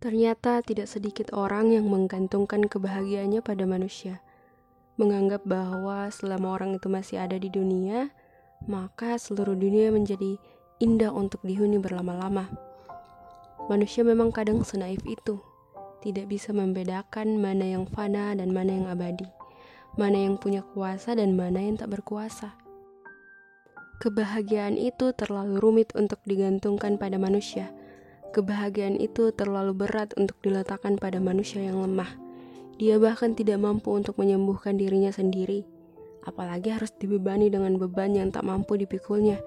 Ternyata tidak sedikit orang yang menggantungkan kebahagiaannya pada manusia, menganggap bahwa selama orang itu masih ada di dunia, maka seluruh dunia menjadi indah untuk dihuni berlama-lama. Manusia memang kadang senaif itu, tidak bisa membedakan mana yang fana dan mana yang abadi, mana yang punya kuasa dan mana yang tak berkuasa. Kebahagiaan itu terlalu rumit untuk digantungkan pada manusia Kebahagiaan itu terlalu berat untuk diletakkan pada manusia yang lemah. Dia bahkan tidak mampu untuk menyembuhkan dirinya sendiri, apalagi harus dibebani dengan beban yang tak mampu dipikulnya.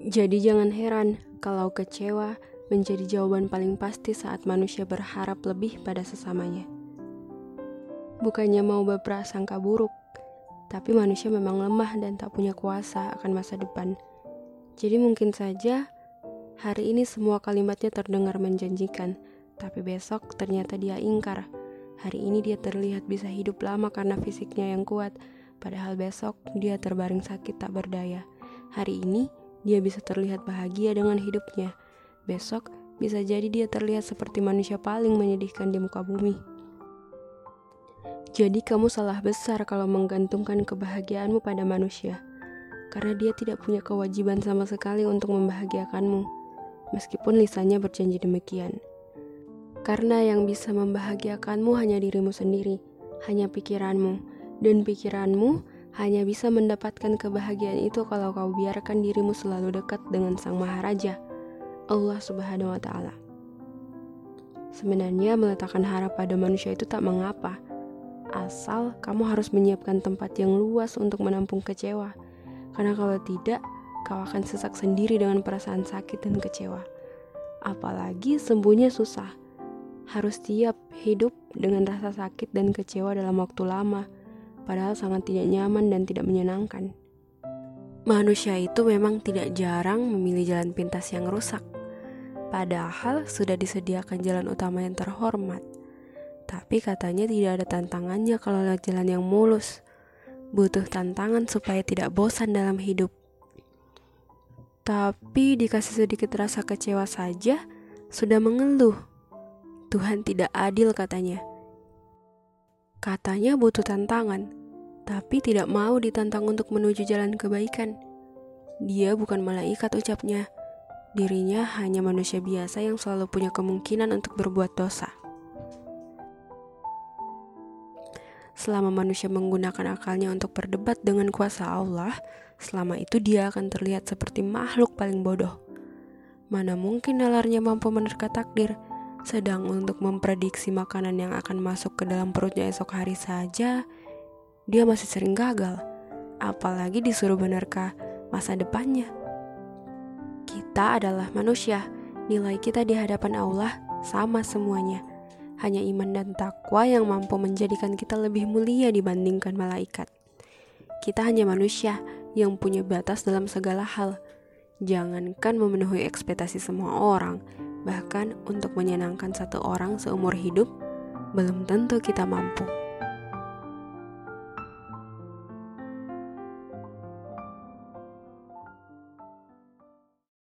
Jadi jangan heran kalau kecewa menjadi jawaban paling pasti saat manusia berharap lebih pada sesamanya. Bukannya mau berprasangka buruk, tapi manusia memang lemah dan tak punya kuasa akan masa depan. Jadi mungkin saja Hari ini semua kalimatnya terdengar menjanjikan, tapi besok ternyata dia ingkar. Hari ini dia terlihat bisa hidup lama karena fisiknya yang kuat, padahal besok dia terbaring sakit tak berdaya. Hari ini dia bisa terlihat bahagia dengan hidupnya. Besok bisa jadi dia terlihat seperti manusia paling menyedihkan di muka bumi. Jadi kamu salah besar kalau menggantungkan kebahagiaanmu pada manusia, karena dia tidak punya kewajiban sama sekali untuk membahagiakanmu meskipun lisannya berjanji demikian. Karena yang bisa membahagiakanmu hanya dirimu sendiri, hanya pikiranmu, dan pikiranmu hanya bisa mendapatkan kebahagiaan itu kalau kau biarkan dirimu selalu dekat dengan Sang Maharaja, Allah Subhanahu wa Ta'ala. Sebenarnya, meletakkan harap pada manusia itu tak mengapa, asal kamu harus menyiapkan tempat yang luas untuk menampung kecewa, karena kalau tidak, kau akan sesak sendiri dengan perasaan sakit dan kecewa. Apalagi sembuhnya susah. Harus siap hidup dengan rasa sakit dan kecewa dalam waktu lama, padahal sangat tidak nyaman dan tidak menyenangkan. Manusia itu memang tidak jarang memilih jalan pintas yang rusak, padahal sudah disediakan jalan utama yang terhormat. Tapi katanya tidak ada tantangannya kalau lewat jalan yang mulus. Butuh tantangan supaya tidak bosan dalam hidup. Tapi dikasih sedikit rasa kecewa saja, sudah mengeluh. Tuhan tidak adil katanya. Katanya butuh tantangan, tapi tidak mau ditantang untuk menuju jalan kebaikan. Dia bukan malaikat ucapnya. Dirinya hanya manusia biasa yang selalu punya kemungkinan untuk berbuat dosa. Selama manusia menggunakan akalnya untuk berdebat dengan kuasa Allah, Selama itu dia akan terlihat seperti makhluk paling bodoh. Mana mungkin nalarnya mampu menerka takdir, sedang untuk memprediksi makanan yang akan masuk ke dalam perutnya esok hari saja, dia masih sering gagal. Apalagi disuruh menerka masa depannya. Kita adalah manusia, nilai kita di hadapan Allah sama semuanya. Hanya iman dan takwa yang mampu menjadikan kita lebih mulia dibandingkan malaikat. Kita hanya manusia, yang punya batas dalam segala hal. Jangankan memenuhi ekspektasi semua orang, bahkan untuk menyenangkan satu orang seumur hidup, belum tentu kita mampu.